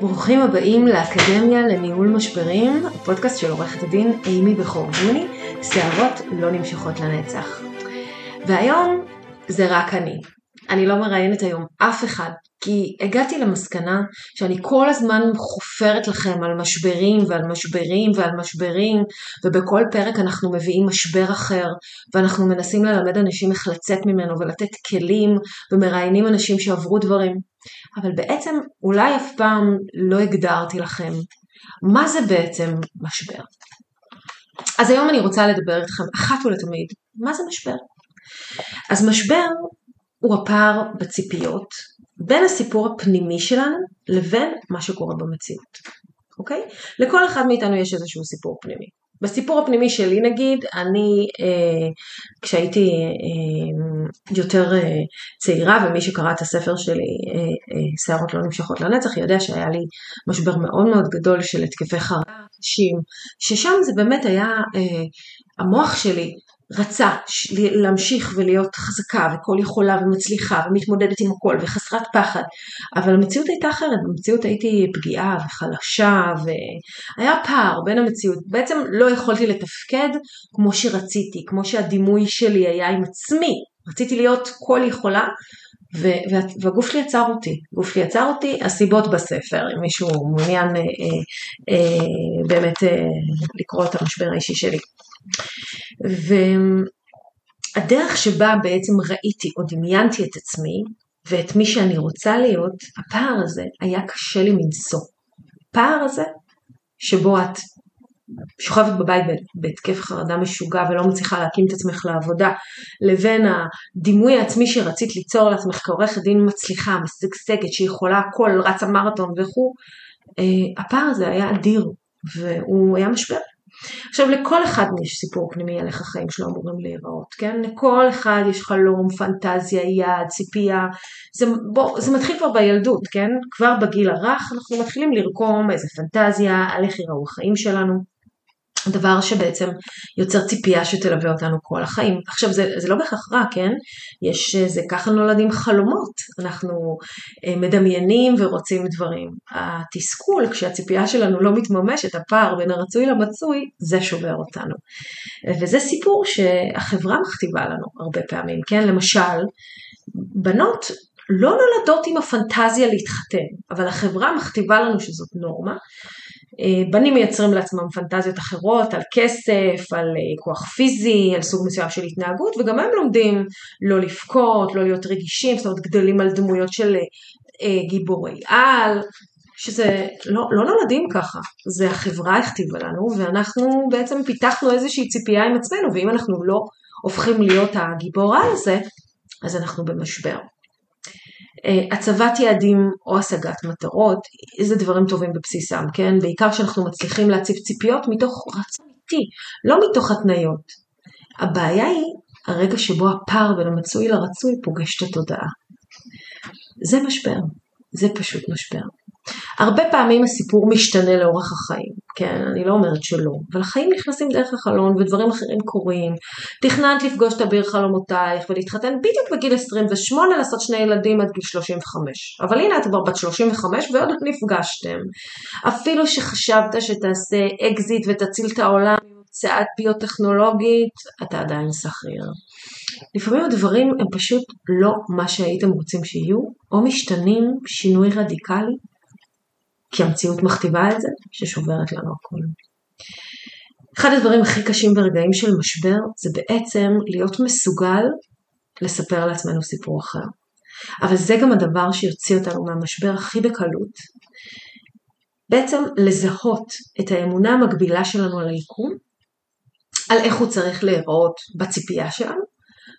ברוכים הבאים לאקדמיה לניהול משברים, הפודקאסט של עורכת הדין אימי בחורבוני, שערות לא נמשכות לנצח. והיום זה רק אני. אני לא מראיינת היום אף אחד, כי הגעתי למסקנה שאני כל הזמן חופרת לכם על משברים ועל משברים ועל משברים, ובכל פרק אנחנו מביאים משבר אחר, ואנחנו מנסים ללמד אנשים איך לצאת ממנו ולתת כלים, ומראיינים אנשים שעברו דברים. אבל בעצם אולי אף פעם לא הגדרתי לכם מה זה בעצם משבר. אז היום אני רוצה לדבר איתכם אחת ולתמיד, מה זה משבר? אז משבר הוא הפער בציפיות בין הסיפור הפנימי שלנו לבין מה שקורה במציאות, אוקיי? לכל אחד מאיתנו יש איזשהו סיפור פנימי. בסיפור הפנימי שלי נגיד, אני אה, כשהייתי אה, יותר אה, צעירה ומי שקרא את הספר שלי, אה, אה, שערות לא נמשכות לנצח, יודע שהיה לי משבר מאוד מאוד גדול של התקפי חרדה ששם זה באמת היה, אה, המוח שלי רצה להמשיך ולהיות חזקה וכל יכולה ומצליחה ומתמודדת עם הכל וחסרת פחד אבל המציאות הייתה אחרת, במציאות הייתי פגיעה וחלשה והיה פער בין המציאות, בעצם לא יכולתי לתפקד כמו שרציתי, כמו שהדימוי שלי היה עם עצמי, רציתי להיות כל יכולה והגוף שלי עצר אותי, הגוף שלי עצר אותי, הסיבות בספר, אם מישהו מעוניין אה, אה, אה, באמת אה, לקרוא את המשבר האישי שלי. והדרך שבה בעצם ראיתי או דמיינתי את עצמי ואת מי שאני רוצה להיות, הפער הזה היה קשה לי מנשוא. הפער הזה שבו את שוכבת בבית בהתקף חרדה משוגע ולא מצליחה להקים את עצמך לעבודה, לבין הדימוי העצמי שרצית ליצור לעצמך כעורכת דין מצליחה, משגשגת, שיכולה הכל, רצה מרתון וכו', אה, הפער הזה היה אדיר והוא היה משבר. עכשיו לכל אחד יש סיפור פנימי על איך החיים שלו אמורים להיראות, כן? לכל אחד יש חלום, פנטזיה, יעד, ציפייה, זה, בוא, זה מתחיל כבר בילדות, כן? כבר בגיל הרך אנחנו מתחילים לרקום איזה פנטזיה על איך יראו החיים שלנו. דבר שבעצם יוצר ציפייה שתלווה אותנו כל החיים. עכשיו זה, זה לא בהכרח רע, כן? יש, זה ככה נולדים חלומות, אנחנו אה, מדמיינים ורוצים דברים. התסכול, כשהציפייה שלנו לא מתממשת, הפער בין הרצוי למצוי, זה שובר אותנו. וזה סיפור שהחברה מכתיבה לנו הרבה פעמים, כן? למשל, בנות לא נולדות עם הפנטזיה להתחתן, אבל החברה מכתיבה לנו שזאת נורמה, אה, בנים מייצרים לעצמם פנטזיות אחרות על כסף, על אה, כוח פיזי, על סוג מסוים של התנהגות וגם הם לומדים לא לבכות, לא להיות רגישים, זאת אומרת גדלים על דמויות של אה, גיבורי על, שזה לא, לא נולדים ככה, זה החברה הכתיבה לנו ואנחנו בעצם פיתחנו איזושהי ציפייה עם עצמנו ואם אנחנו לא הופכים להיות הגיבור על זה, אז אנחנו במשבר. אה, הצבת יעדים או השגת מטרות, איזה דברים טובים בבסיסם, כן? בעיקר כשאנחנו מצליחים להציב ציפיות מתוך רצון אמיתי, לא מתוך התניות. הבעיה היא הרגע שבו הפער בין המצוי לרצוי פוגש את התודעה. זה משבר, זה פשוט משבר. הרבה פעמים הסיפור משתנה לאורך החיים, כן, אני לא אומרת שלא, אבל החיים נכנסים דרך החלון ודברים אחרים קורים. תכננת לפגוש את אביר חלומותייך ולהתחתן בדיוק בגיל 28, לעשות שני ילדים עד גיל 35. אבל הנה את כבר בת 35 ועוד נפגשתם. אפילו שחשבת שתעשה אקזיט ותציל את העולם עם המצאה ביוטכנולוגית, אתה עדיין שכיר. לפעמים הדברים הם פשוט לא מה שהייתם רוצים שיהיו, או משתנים שינוי רדיקלי כי המציאות מכתיבה את זה, ששוברת לנו הכל. אחד הדברים הכי קשים ברגעים של משבר זה בעצם להיות מסוגל לספר לעצמנו סיפור אחר. אבל זה גם הדבר שיוציא אותנו מהמשבר הכי בקלות. בעצם לזהות את האמונה המקבילה שלנו על היקום, על איך הוא צריך להיראות בציפייה שלנו,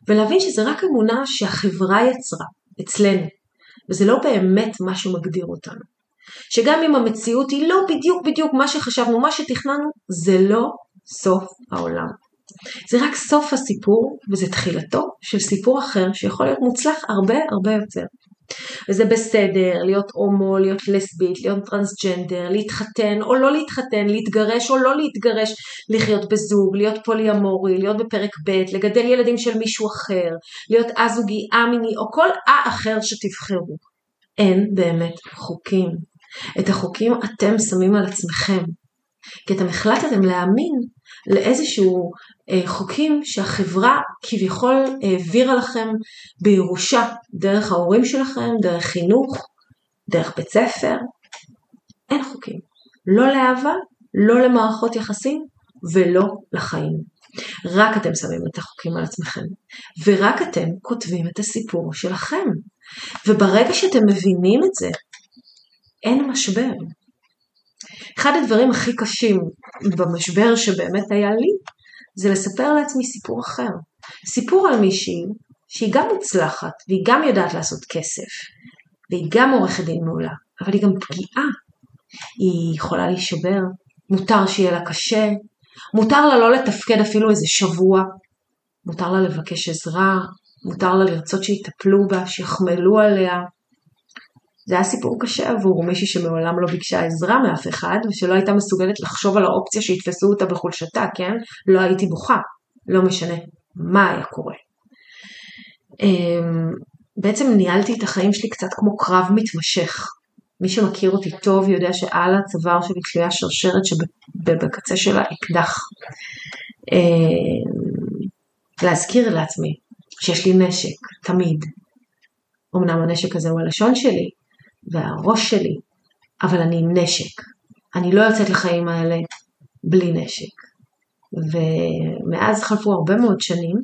ולהבין שזה רק אמונה שהחברה יצרה אצלנו, וזה לא באמת מה שמגדיר אותנו. שגם אם המציאות היא לא בדיוק בדיוק מה שחשבנו, מה שתכננו, זה לא סוף העולם. זה רק סוף הסיפור, וזה תחילתו של סיפור אחר שיכול להיות מוצלח הרבה הרבה יותר. וזה בסדר להיות הומו, להיות לסבית, להיות טרנסג'נדר, להתחתן או לא להתחתן, להתגרש או לא להתגרש, לחיות בזוג, להיות פוליאמורי, להיות בפרק ב', לגדל ילדים של מישהו אחר, להיות א-זוגי, א-מיני או כל א אחר שתבחרו. אין באמת חוקים. את החוקים אתם שמים על עצמכם. כי אתם החלטתם להאמין לאיזשהו אה, חוקים שהחברה כביכול העבירה לכם בירושה דרך ההורים שלכם, דרך חינוך, דרך בית ספר. אין חוקים. לא לאהבה, לא למערכות יחסים ולא לחיים. רק אתם שמים את החוקים על עצמכם, ורק אתם כותבים את הסיפור שלכם. וברגע שאתם מבינים את זה, אין משבר. אחד הדברים הכי קשים במשבר שבאמת היה לי, זה לספר לעצמי סיפור אחר. סיפור על מישהי שהיא גם מוצלחת, והיא גם יודעת לעשות כסף, והיא גם עורכת דין מעולה, אבל היא גם פגיעה. היא יכולה להישבר, מותר שיהיה לה קשה, מותר לה לא לתפקד אפילו איזה שבוע, מותר לה לבקש עזרה, מותר לה לרצות שיטפלו בה, שיחמלו עליה, זה היה סיפור קשה עבור מישהי שמעולם לא ביקשה עזרה מאף אחד, ושלא הייתה מסוגלת לחשוב על האופציה שיתפסו אותה בחולשתה, כן? לא הייתי בוכה, לא משנה מה היה קורה. אמ, בעצם ניהלתי את החיים שלי קצת כמו קרב מתמשך. מי שמכיר אותי טוב יודע שעל הצוואר שלי תלויה שרשרת שבקצה שלה אקדח. אמ, להזכיר לעצמי שיש לי נשק, תמיד. אמנם הנשק הזה הוא הלשון שלי, והראש שלי, אבל אני עם נשק. אני לא יוצאת לחיים האלה בלי נשק. ומאז חלפו הרבה מאוד שנים,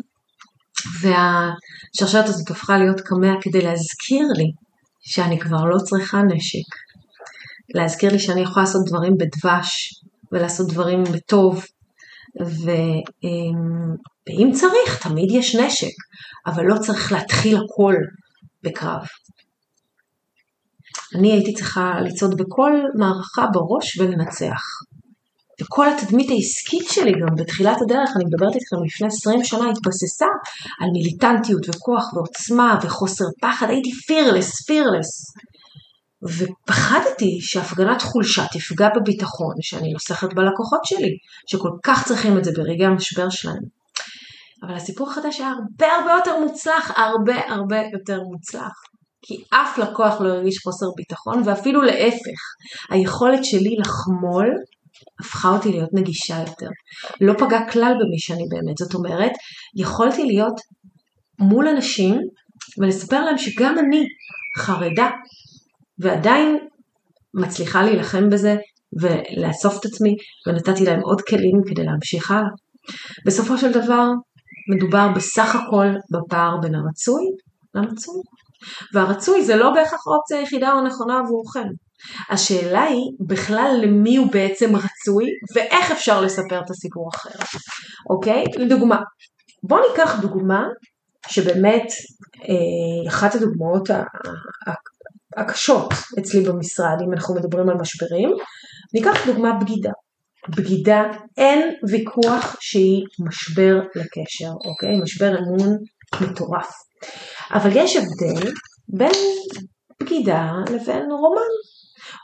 והשרשרת הזאת הפכה להיות קמע כדי להזכיר לי שאני כבר לא צריכה נשק. להזכיר לי שאני יכולה לעשות דברים בדבש, ולעשות דברים בטוב, ו, אמ, ואם צריך, תמיד יש נשק, אבל לא צריך להתחיל הכל בקרב. אני הייתי צריכה לצעוד בכל מערכה בראש ולנצח. וכל התדמית העסקית שלי גם בתחילת הדרך, אני מדברת איתכם לפני 20 שנה, התבססה על מיליטנטיות וכוח ועוצמה וחוסר פחד, הייתי פירלס, פירלס. ופחדתי שהפגנת חולשה תפגע בביטחון שאני נוסחת בלקוחות שלי, שכל כך צריכים את זה ברגעי המשבר שלהם. אבל הסיפור החדש היה הרבה הרבה יותר מוצלח, הרבה הרבה יותר מוצלח. כי אף לקוח לא הרגיש חוסר ביטחון, ואפילו להפך, היכולת שלי לחמול הפכה אותי להיות נגישה יותר. לא פגע כלל במי שאני באמת, זאת אומרת, יכולתי להיות מול אנשים ולספר להם שגם אני חרדה, ועדיין מצליחה להילחם בזה ולאסוף את עצמי, ונתתי להם עוד כלים כדי להמשיך הלאה. בסופו של דבר, מדובר בסך הכל בפער בין הרצוי למצוי. והרצוי זה לא בהכרח האופציה היחידה או הנכונה עבורכם. השאלה היא בכלל למי הוא בעצם רצוי ואיך אפשר לספר את הסיפור אחר, אוקיי? לדוגמה, בואו ניקח דוגמה שבאמת אה, אחת הדוגמאות הקשות אצלי במשרד, אם אנחנו מדברים על משברים, ניקח דוגמה בגידה. בגידה, אין ויכוח שהיא משבר לקשר, אוקיי? משבר אמון מטורף. אבל יש הבדל בין בגידה לבין רומן.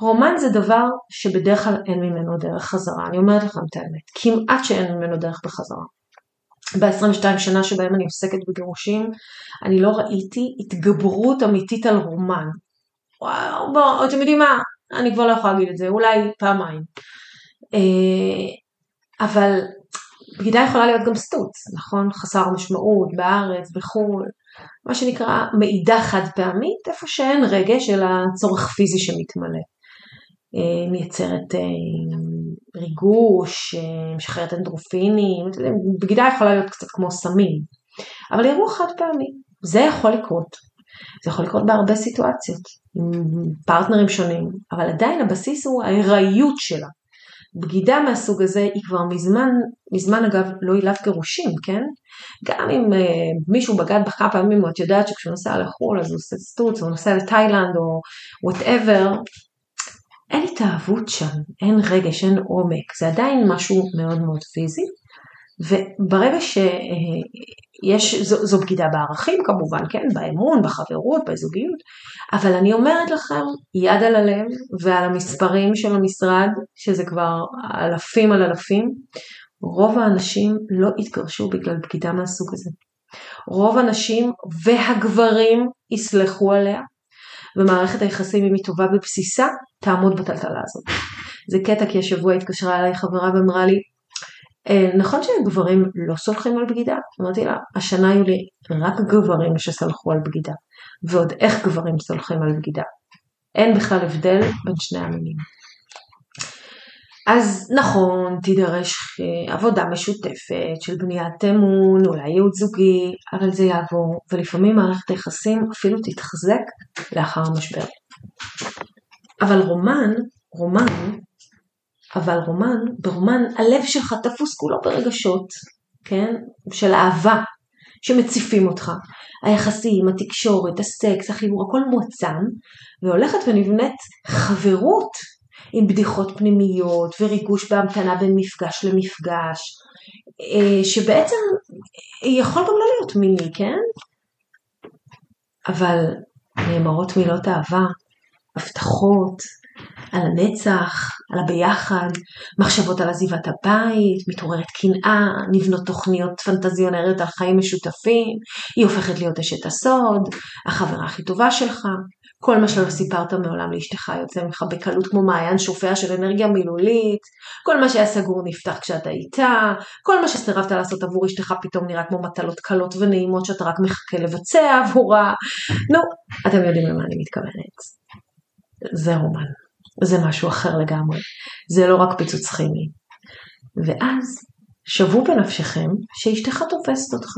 רומן זה דבר שבדרך כלל אין ממנו דרך חזרה, אני אומרת לכם את האמת, כמעט שאין ממנו דרך בחזרה. ב-22 שנה שבהם אני עוסקת בגירושים, אני לא ראיתי התגברות אמיתית על רומן. וואו, בואו, אתם יודעים מה, אני כבר לא יכולה להגיד את זה, אולי פעמיים. אה, אבל בגידה יכולה להיות גם סטוץ, נכון? חסר משמעות, בארץ, בחו"ל. מה שנקרא מעידה חד פעמית, איפה שאין רגש אלא צורך פיזי שמתמלא. אה, מייצרת אה, ריגוש, אה, משחררת אנדרופינים, בגידה יכולה להיות קצת כמו סמים, אבל אירוע חד פעמי, זה יכול לקרות. זה יכול לקרות בהרבה סיטואציות, עם פרטנרים שונים, אבל עדיין הבסיס הוא ההיראיות שלה. בגידה מהסוג הזה היא כבר מזמן, מזמן אגב לא עילת גירושים, כן? גם אם uh, מישהו בגד בך כמה פעמים, את יודעת שכשהוא נוסע לחו"ל אז הוא עושה סטוץ, או נוסע לתאילנד או whatever, אין התאהבות שם, אין רגש, אין עומק, זה עדיין משהו מאוד מאוד פיזי, וברגע שיש, זו, זו בגידה בערכים כמובן, כן, באמון, בחברות, בזוגיות, אבל אני אומרת לכם, יד על הלב ועל המספרים של המשרד, שזה כבר אלפים על אלפים, רוב האנשים לא התגרשו בגלל בגידה מהסוג הזה. רוב הנשים והגברים יסלחו עליה, ומערכת היחסים אם היא טובה בבסיסה, תעמוד בטלטלה הזאת. זה קטע כי השבוע התקשרה אליי חברה ואמרה לי, אה, נכון שגברים לא סולחים על בגידה? אמרתי לה, השנה היו לי רק גברים שסלחו על בגידה, ועוד איך גברים סולחים על בגידה. אין בכלל הבדל בין שני המינים. אז נכון, תידרש אה, עבודה משותפת של בניית אמון, אולי ייעוץ זוגי, אבל זה יעבור, ולפעמים מערכת היחסים אפילו תתחזק לאחר המשבר. אבל רומן, רומן, אבל רומן, ברומן הלב שלך תפוס כולו ברגשות, כן? של אהבה, שמציפים אותך. היחסים, התקשורת, הסקס, החיבור, הכל מועצם, והולכת ונבנית חברות עם בדיחות פנימיות וריגוש בהמתנה בין מפגש למפגש, אה, שבעצם יכול גם לא להיות מיני, כן? אבל נאמרות מילות אהבה, הבטחות, על הנצח, על הביחד, מחשבות על עזיבת הבית, מתעוררת קנאה, נבנות תוכניות פנטזיונריות על חיים משותפים, היא הופכת להיות אשת הסוד, החברה הכי טובה שלך, כל מה שלא סיפרת מעולם לאשתך יוצא ממך בקלות כמו מעיין שופע של אנרגיה מילולית, כל מה שהיה סגור נפתח כשאתה איתה, כל מה שסירבת לעשות עבור אשתך פתאום נראה כמו מטלות קלות ונעימות שאתה רק מחכה לבצע עבורה. נו, אתם יודעים למה אני מתכוונת. זה רומן. זה משהו אחר לגמרי. זה לא רק פיצוץ כימי. ואז שוו בנפשכם שאשתך תופסת אותך.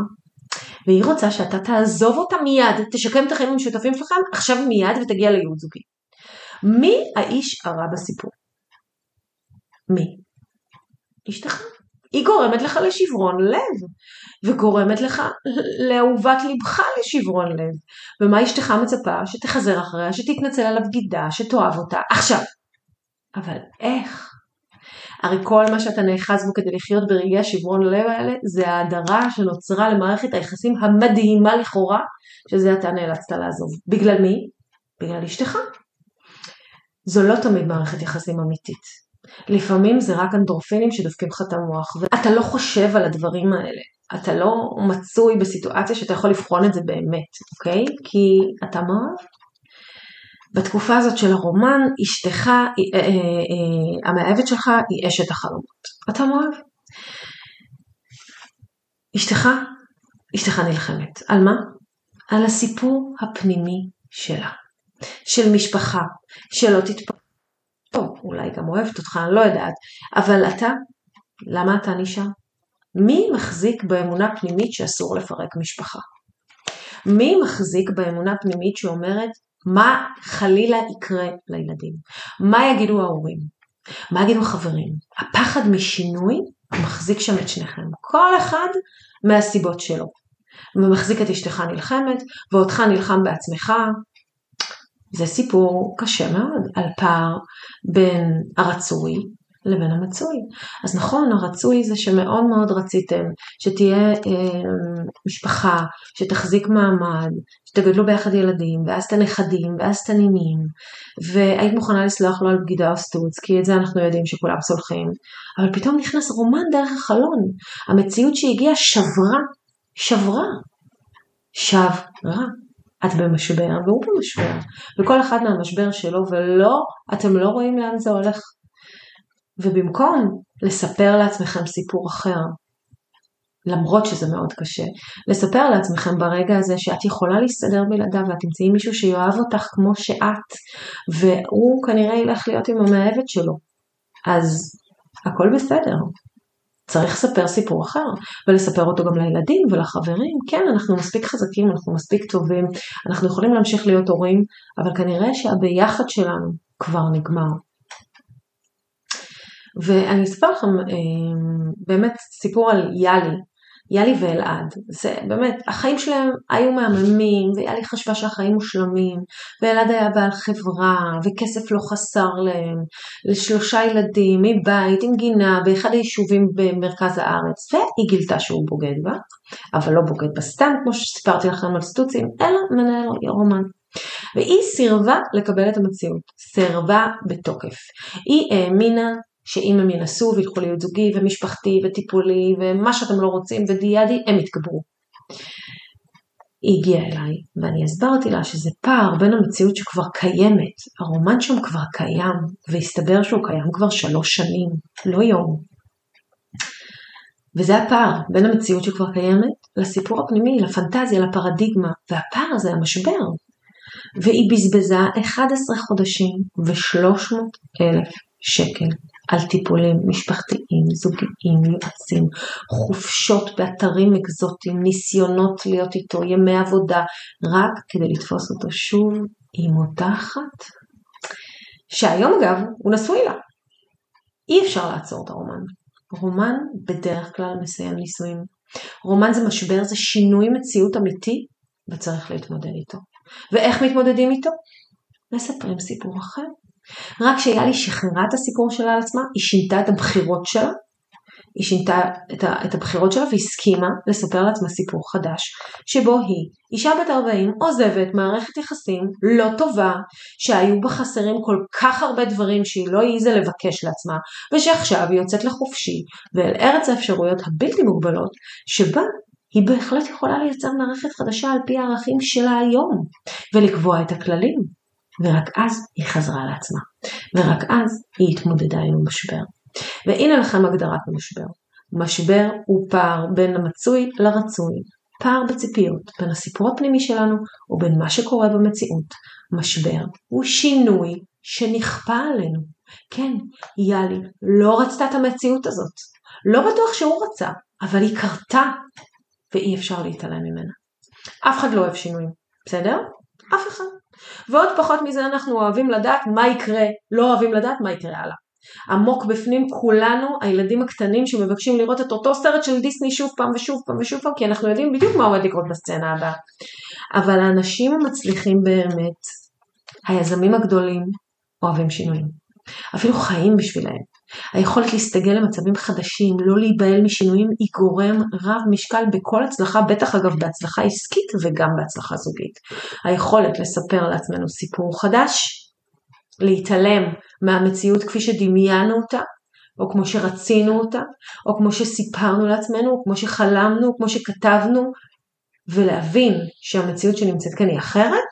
והיא רוצה שאתה תעזוב אותה מיד, תשקם את החיים המשותפים שלכם עכשיו מיד ותגיע לייעוד זוגי. מי האיש הרע בסיפור? מי? אשתך. היא גורמת לך לשברון לב, וגורמת לך לאהובת לבך לשברון לב. ומה אשתך מצפה? שתחזר אחריה, שתתנצל על הבגידה, שתאהב אותה עכשיו. אבל איך? הרי כל מה שאתה נאחז בו כדי לחיות ברגעי השברון לב האלה, זה ההדרה שנוצרה למערכת היחסים המדהימה לכאורה, שזה אתה נאלצת לעזוב. בגלל מי? בגלל אשתך. זו לא תמיד מערכת יחסים אמיתית. לפעמים זה רק אנדורפינים שדופקים לך את המוח, ואתה לא חושב על הדברים האלה. אתה לא מצוי בסיטואציה שאתה יכול לבחון את זה באמת, אוקיי? כי אתה מאוהב. בתקופה הזאת של הרומן, אשתך, אה, אה, אה, המאהבת שלך היא אשת החלומות. אתה מאוהב. אשתך, אשתך נלחמת. על מה? על הסיפור הפנימי שלה. של משפחה, שלא תתפרק. טוב, אולי גם אוהבת אותך, אני לא יודעת. אבל אתה, למה אתה נשאר? מי מחזיק באמונה פנימית שאסור לפרק משפחה? מי מחזיק באמונה פנימית שאומרת מה חלילה יקרה לילדים? מה יגידו ההורים? מה יגידו החברים? הפחד משינוי מחזיק שם את שניכם. כל אחד מהסיבות שלו. ומחזיק את אשתך נלחמת, ואותך נלחם בעצמך. זה סיפור קשה מאוד על פער בין הרצוי לבין המצוי. אז נכון, הרצוי זה שמאוד מאוד רציתם שתהיה אה, משפחה, שתחזיק מעמד, שתגדלו ביחד ילדים, ואז את הנכדים, ואז את הנינים, והיית מוכנה לסלוח לו על בגידה או סטוץ, כי את זה אנחנו יודעים שכולם סולחים, אבל פתאום נכנס רומן דרך החלון. המציאות שהגיעה שברה, שברה, שברה. את במשבר והוא במשבר, וכל אחד מהמשבר שלו, ולא, אתם לא רואים לאן זה הולך. ובמקום לספר לעצמכם סיפור אחר, למרות שזה מאוד קשה, לספר לעצמכם ברגע הזה שאת יכולה להסתדר בלעדיו ואת תמצאי מישהו שיאהב אותך כמו שאת, והוא כנראה ילך להיות עם המאהבת שלו. אז הכל בסדר. צריך לספר סיפור אחר, ולספר אותו גם לילדים ולחברים. כן, אנחנו מספיק חזקים, אנחנו מספיק טובים, אנחנו יכולים להמשיך להיות הורים, אבל כנראה שהביחד שלנו כבר נגמר. ואני אספר לכם אה, באמת סיפור על יאלי. יאלי ואלעד, זה באמת, החיים שלהם היו מהממים, ויאלי חשבה שהחיים מושלמים, ואלעד היה בעל חברה, וכסף לא חסר להם, לשלושה ילדים, מבית, עם גינה, באחד היישובים במרכז הארץ, והיא גילתה שהוא בוגד בה, אבל לא בוגד בה סתם, כמו שסיפרתי לכם על סטוצים, אלא מנהל רומן. והיא סירבה לקבל את המציאות, סירבה בתוקף. היא האמינה שאם הם ינסו וילכו להיות זוגי ומשפחתי וטיפולי ומה שאתם לא רוצים ודיאדי, הם יתגברו. היא הגיעה אליי ואני הסברתי לה שזה פער בין המציאות שכבר קיימת, הרומן שם כבר קיים והסתבר שהוא קיים כבר שלוש שנים, לא יום. וזה הפער בין המציאות שכבר קיימת לסיפור הפנימי, לפנטזיה, לפרדיגמה, והפער הזה המשבר. והיא בזבזה 11 חודשים ו-300 אלף שקל על טיפולים משפחתיים, זוגיים, יועצים, חופשות באתרים אקזוטיים, ניסיונות להיות איתו, ימי עבודה, רק כדי לתפוס אותו שוב עם אותה אחת. שהיום אגב הוא נשוי לה. אי אפשר לעצור את הרומן. רומן בדרך כלל מסיים נישואים. רומן זה משבר, זה שינוי מציאות אמיתי וצריך להתמודד איתו. ואיך מתמודדים איתו? מספרים סיפור אחר. רק כשיאלי שחררה את הסיפור שלה על עצמה, היא שינתה את הבחירות שלה, היא שינתה את, ה, את הבחירות שלה והסכימה לספר לעצמה סיפור חדש, שבו היא, אישה בת 40, עוזבת מערכת יחסים לא טובה, שהיו בה חסרים כל כך הרבה דברים שהיא לא העיזה לבקש לעצמה, ושעכשיו היא יוצאת לחופשי, ואל ארץ האפשרויות הבלתי מוגבלות, שבה היא בהחלט יכולה לייצר מערכת חדשה על פי הערכים שלה היום, ולקבוע את הכללים. ורק אז היא חזרה לעצמה, ורק אז היא התמודדה עם המשבר. והנה לכם הגדרת המשבר. משבר הוא פער בין המצוי לרצוי, פער בציפיות בין הסיפור הפנימי שלנו ובין מה שקורה במציאות. משבר הוא שינוי שנכפה עלינו. כן, יאלי לא רצתה את המציאות הזאת. לא בטוח שהוא רצה, אבל היא קרתה, ואי אפשר להתעלם ממנה. אף אחד לא אוהב שינויים, בסדר? אף אחד. ועוד פחות מזה אנחנו אוהבים לדעת מה יקרה, לא אוהבים לדעת מה יקרה הלאה. עמוק בפנים כולנו, הילדים הקטנים שמבקשים לראות את אותו סרט של דיסני שוב פעם ושוב פעם ושוב פעם, כי אנחנו יודעים בדיוק מה עומד לקרות בסצנה הבאה. אבל האנשים המצליחים באמת, היזמים הגדולים, אוהבים שינויים. אפילו חיים בשבילהם. היכולת להסתגל למצבים חדשים, לא להיבהל משינויים, היא גורם רב משקל בכל הצלחה, בטח אגב בהצלחה עסקית וגם בהצלחה זוגית. היכולת לספר לעצמנו סיפור חדש, להתעלם מהמציאות כפי שדמיינו אותה, או כמו שרצינו אותה, או כמו שסיפרנו לעצמנו, או כמו שחלמנו, או כמו שכתבנו, ולהבין שהמציאות שנמצאת כאן היא אחרת,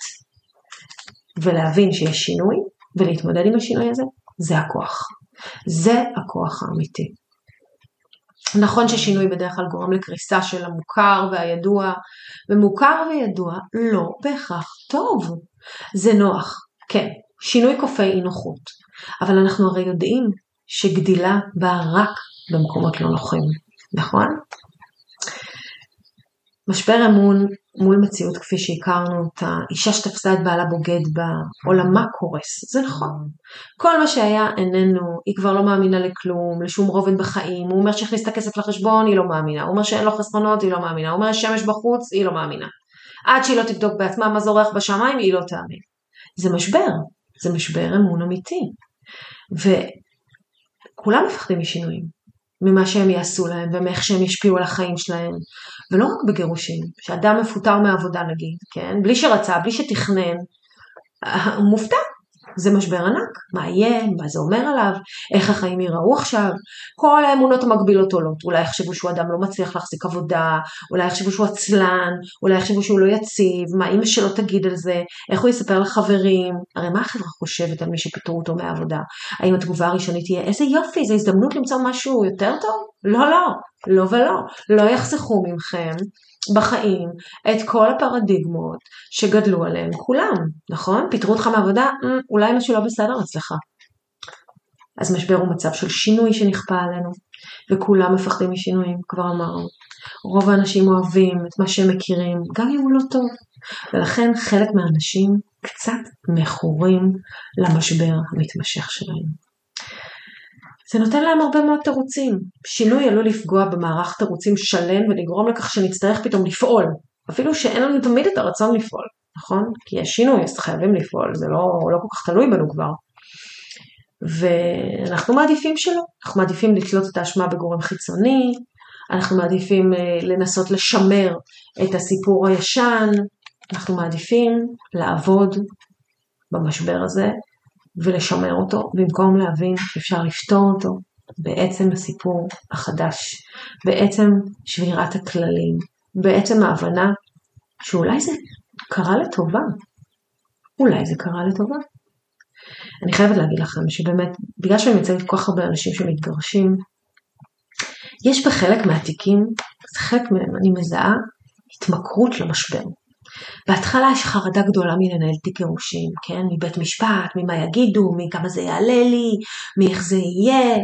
ולהבין שיש שינוי, ולהתמודד עם השינוי הזה, זה הכוח. זה הכוח האמיתי. נכון ששינוי בדרך כלל גורם לקריסה של המוכר והידוע, ומוכר וידוע לא בהכרח טוב. זה נוח, כן, שינוי כופה אי נוחות, אבל אנחנו הרי יודעים שגדילה באה רק במקומות לא נוחים, נכון? משבר אמון מול מציאות כפי שהכרנו אותה, אישה שתפסה את בעלה בוגד בה, עולמה קורס, זה נכון. כל מה שהיה איננו, היא כבר לא מאמינה לכלום, לשום רובד בחיים, הוא אומר שהכניס את הכסף לחשבון, היא לא מאמינה, הוא אומר שאין לו חסכונות, היא לא מאמינה, הוא אומר שמש בחוץ, היא לא מאמינה. עד שהיא לא תבדוק בעצמה מה זורח בשמיים, היא לא תאמין. זה משבר, זה משבר אמון אמיתי. וכולם מפחדים משינויים. ממה שהם יעשו להם ומאיך שהם ישפיעו על החיים שלהם. ולא רק בגירושים, שאדם מפוטר מעבודה נגיד, כן? בלי שרצה, בלי שתכנן, הוא מופתע. זה משבר ענק, מה יהיה, מה זה אומר עליו, איך החיים ייראו עכשיו, כל האמונות המקבילות עולות, אולי יחשבו שהוא אדם לא מצליח להחזיק עבודה, אולי יחשבו שהוא עצלן, אולי יחשבו שהוא לא יציב, מה אמא שלו תגיד על זה, איך הוא יספר לחברים, הרי מה החברה חושבת על מי שפיטרו אותו מהעבודה, האם התגובה הראשונית תהיה איזה יופי, זו הזדמנות למצוא משהו יותר טוב? לא, לא, לא ולא, לא יחסכו מכם בחיים את כל הפרדיגמות שגדלו עליהן כולם, נכון? פיטרו אותך מעבודה, אה, אולי משהו לא בסדר אצלך. אז משבר הוא מצב של שינוי שנכפה עלינו, וכולם מפחדים משינויים, כבר אמרנו. רוב האנשים אוהבים את מה שהם מכירים, גם אם הוא לא טוב. ולכן חלק מהאנשים קצת מכורים למשבר המתמשך שלהם. זה נותן להם הרבה מאוד תירוצים. שינוי עלול לפגוע במערך תירוצים שלם ולגרום לכך שנצטרך פתאום לפעול, אפילו שאין לנו תמיד את הרצון לפעול, נכון? כי יש שינוי אז חייבים לפעול, זה לא, לא כל כך תלוי בנו כבר. ואנחנו מעדיפים שלא, אנחנו מעדיפים לתלות את האשמה בגורם חיצוני, אנחנו מעדיפים אה, לנסות לשמר את הסיפור הישן, אנחנו מעדיפים לעבוד במשבר הזה ולשמר אותו, במקום להבין שאפשר לפתור אותו בעצם הסיפור החדש, בעצם שבירת הכללים, בעצם ההבנה שאולי זה קרה לטובה, אולי זה קרה לטובה. אני חייבת להגיד לכם שבאמת, בגלל שאני מציינת כל כך הרבה אנשים שמתגרשים, יש בחלק מהתיקים, חלק מהם אני מזהה התמכרות למשבר. בהתחלה יש חרדה גדולה מלנהל תיק גירושים, כן? מבית משפט, ממה יגידו, מכמה זה יעלה לי, מאיך זה יהיה,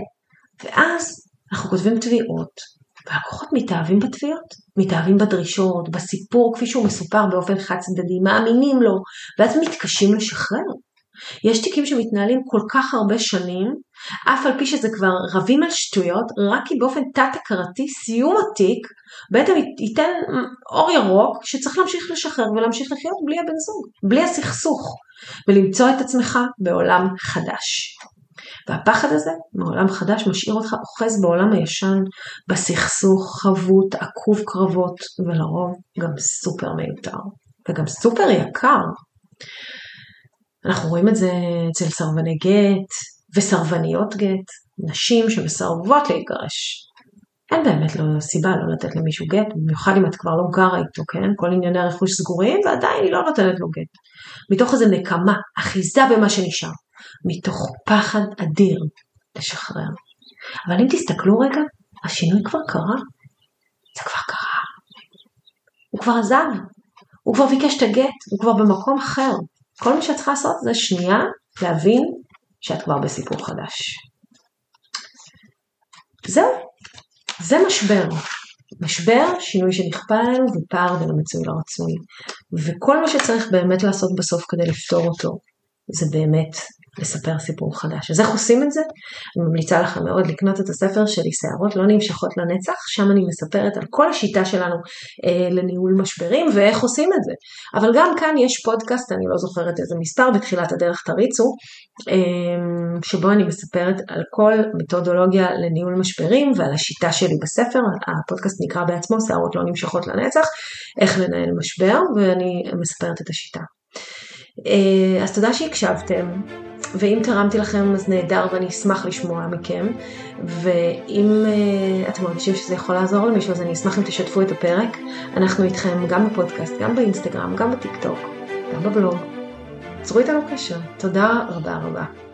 ואז אנחנו כותבים תביעות, והלקוחות מתאהבים בתביעות, מתאהבים בדרישות, בסיפור כפי שהוא מסופר באופן חד צדדי, מאמינים לו, ואז מתקשים לשחרר. יש תיקים שמתנהלים כל כך הרבה שנים, אף על פי שזה כבר רבים על שטויות, רק כי באופן תת-הכרתי סיום התיק בעצם ייתן אור ירוק שצריך להמשיך לשחרר ולהמשיך לחיות בלי הבן זוג, בלי הסכסוך, ולמצוא את עצמך בעולם חדש. והפחד הזה מעולם חדש משאיר אותך אוחז בעולם הישן, בסכסוך, חבוט, עקוב קרבות, ולרוב גם סופר מיותר, וגם סופר יקר. אנחנו רואים את זה אצל סרבני גט וסרבניות גט, נשים שמסרבות להתגרש. אין באמת לא סיבה לא לתת למישהו גט, במיוחד אם את כבר לא גרה איתו, כן? כל ענייני הרכוש סגורים ועדיין היא לא נותנת לו גט. מתוך איזה נקמה, אחיזה במה שנשאר, מתוך פחד אדיר לשחרר. אבל אם תסתכלו רגע, השינוי כבר קרה. זה כבר קרה. הוא כבר עזב, הוא כבר ביקש את הגט, הוא כבר במקום אחר. כל מה שאת צריכה לעשות זה שנייה להבין שאת כבר בסיפור חדש. זהו, זה משבר. משבר, שינוי שנכפה עלינו ופער בין המצוי לרצוי. וכל מה שצריך באמת לעשות בסוף כדי לפתור אותו, זה באמת לספר סיפור חדש. אז איך עושים את זה? אני ממליצה לכם מאוד לקנות את הספר שלי, שערות לא נמשכות לנצח, שם אני מספרת על כל השיטה שלנו אה, לניהול משברים ואיך עושים את זה. אבל גם כאן יש פודקאסט, אני לא זוכרת איזה מספר, בתחילת הדרך תריצו, אה, שבו אני מספרת על כל מתודולוגיה לניהול משברים ועל השיטה שלי בספר, הפודקאסט נקרא בעצמו שערות לא נמשכות לנצח, איך לנהל משבר, ואני מספרת את השיטה. אה, אז תודה שהקשבתם. ואם תרמתי לכם אז נהדר ואני אשמח לשמוע מכם. ואם uh, אתם מרגישים שזה יכול לעזור למישהו אז אני אשמח אם תשתפו את הפרק. אנחנו איתכם גם בפודקאסט, גם באינסטגרם, גם בטיק טוק, גם בבלוג. צרו איתנו קשר. תודה רבה רבה.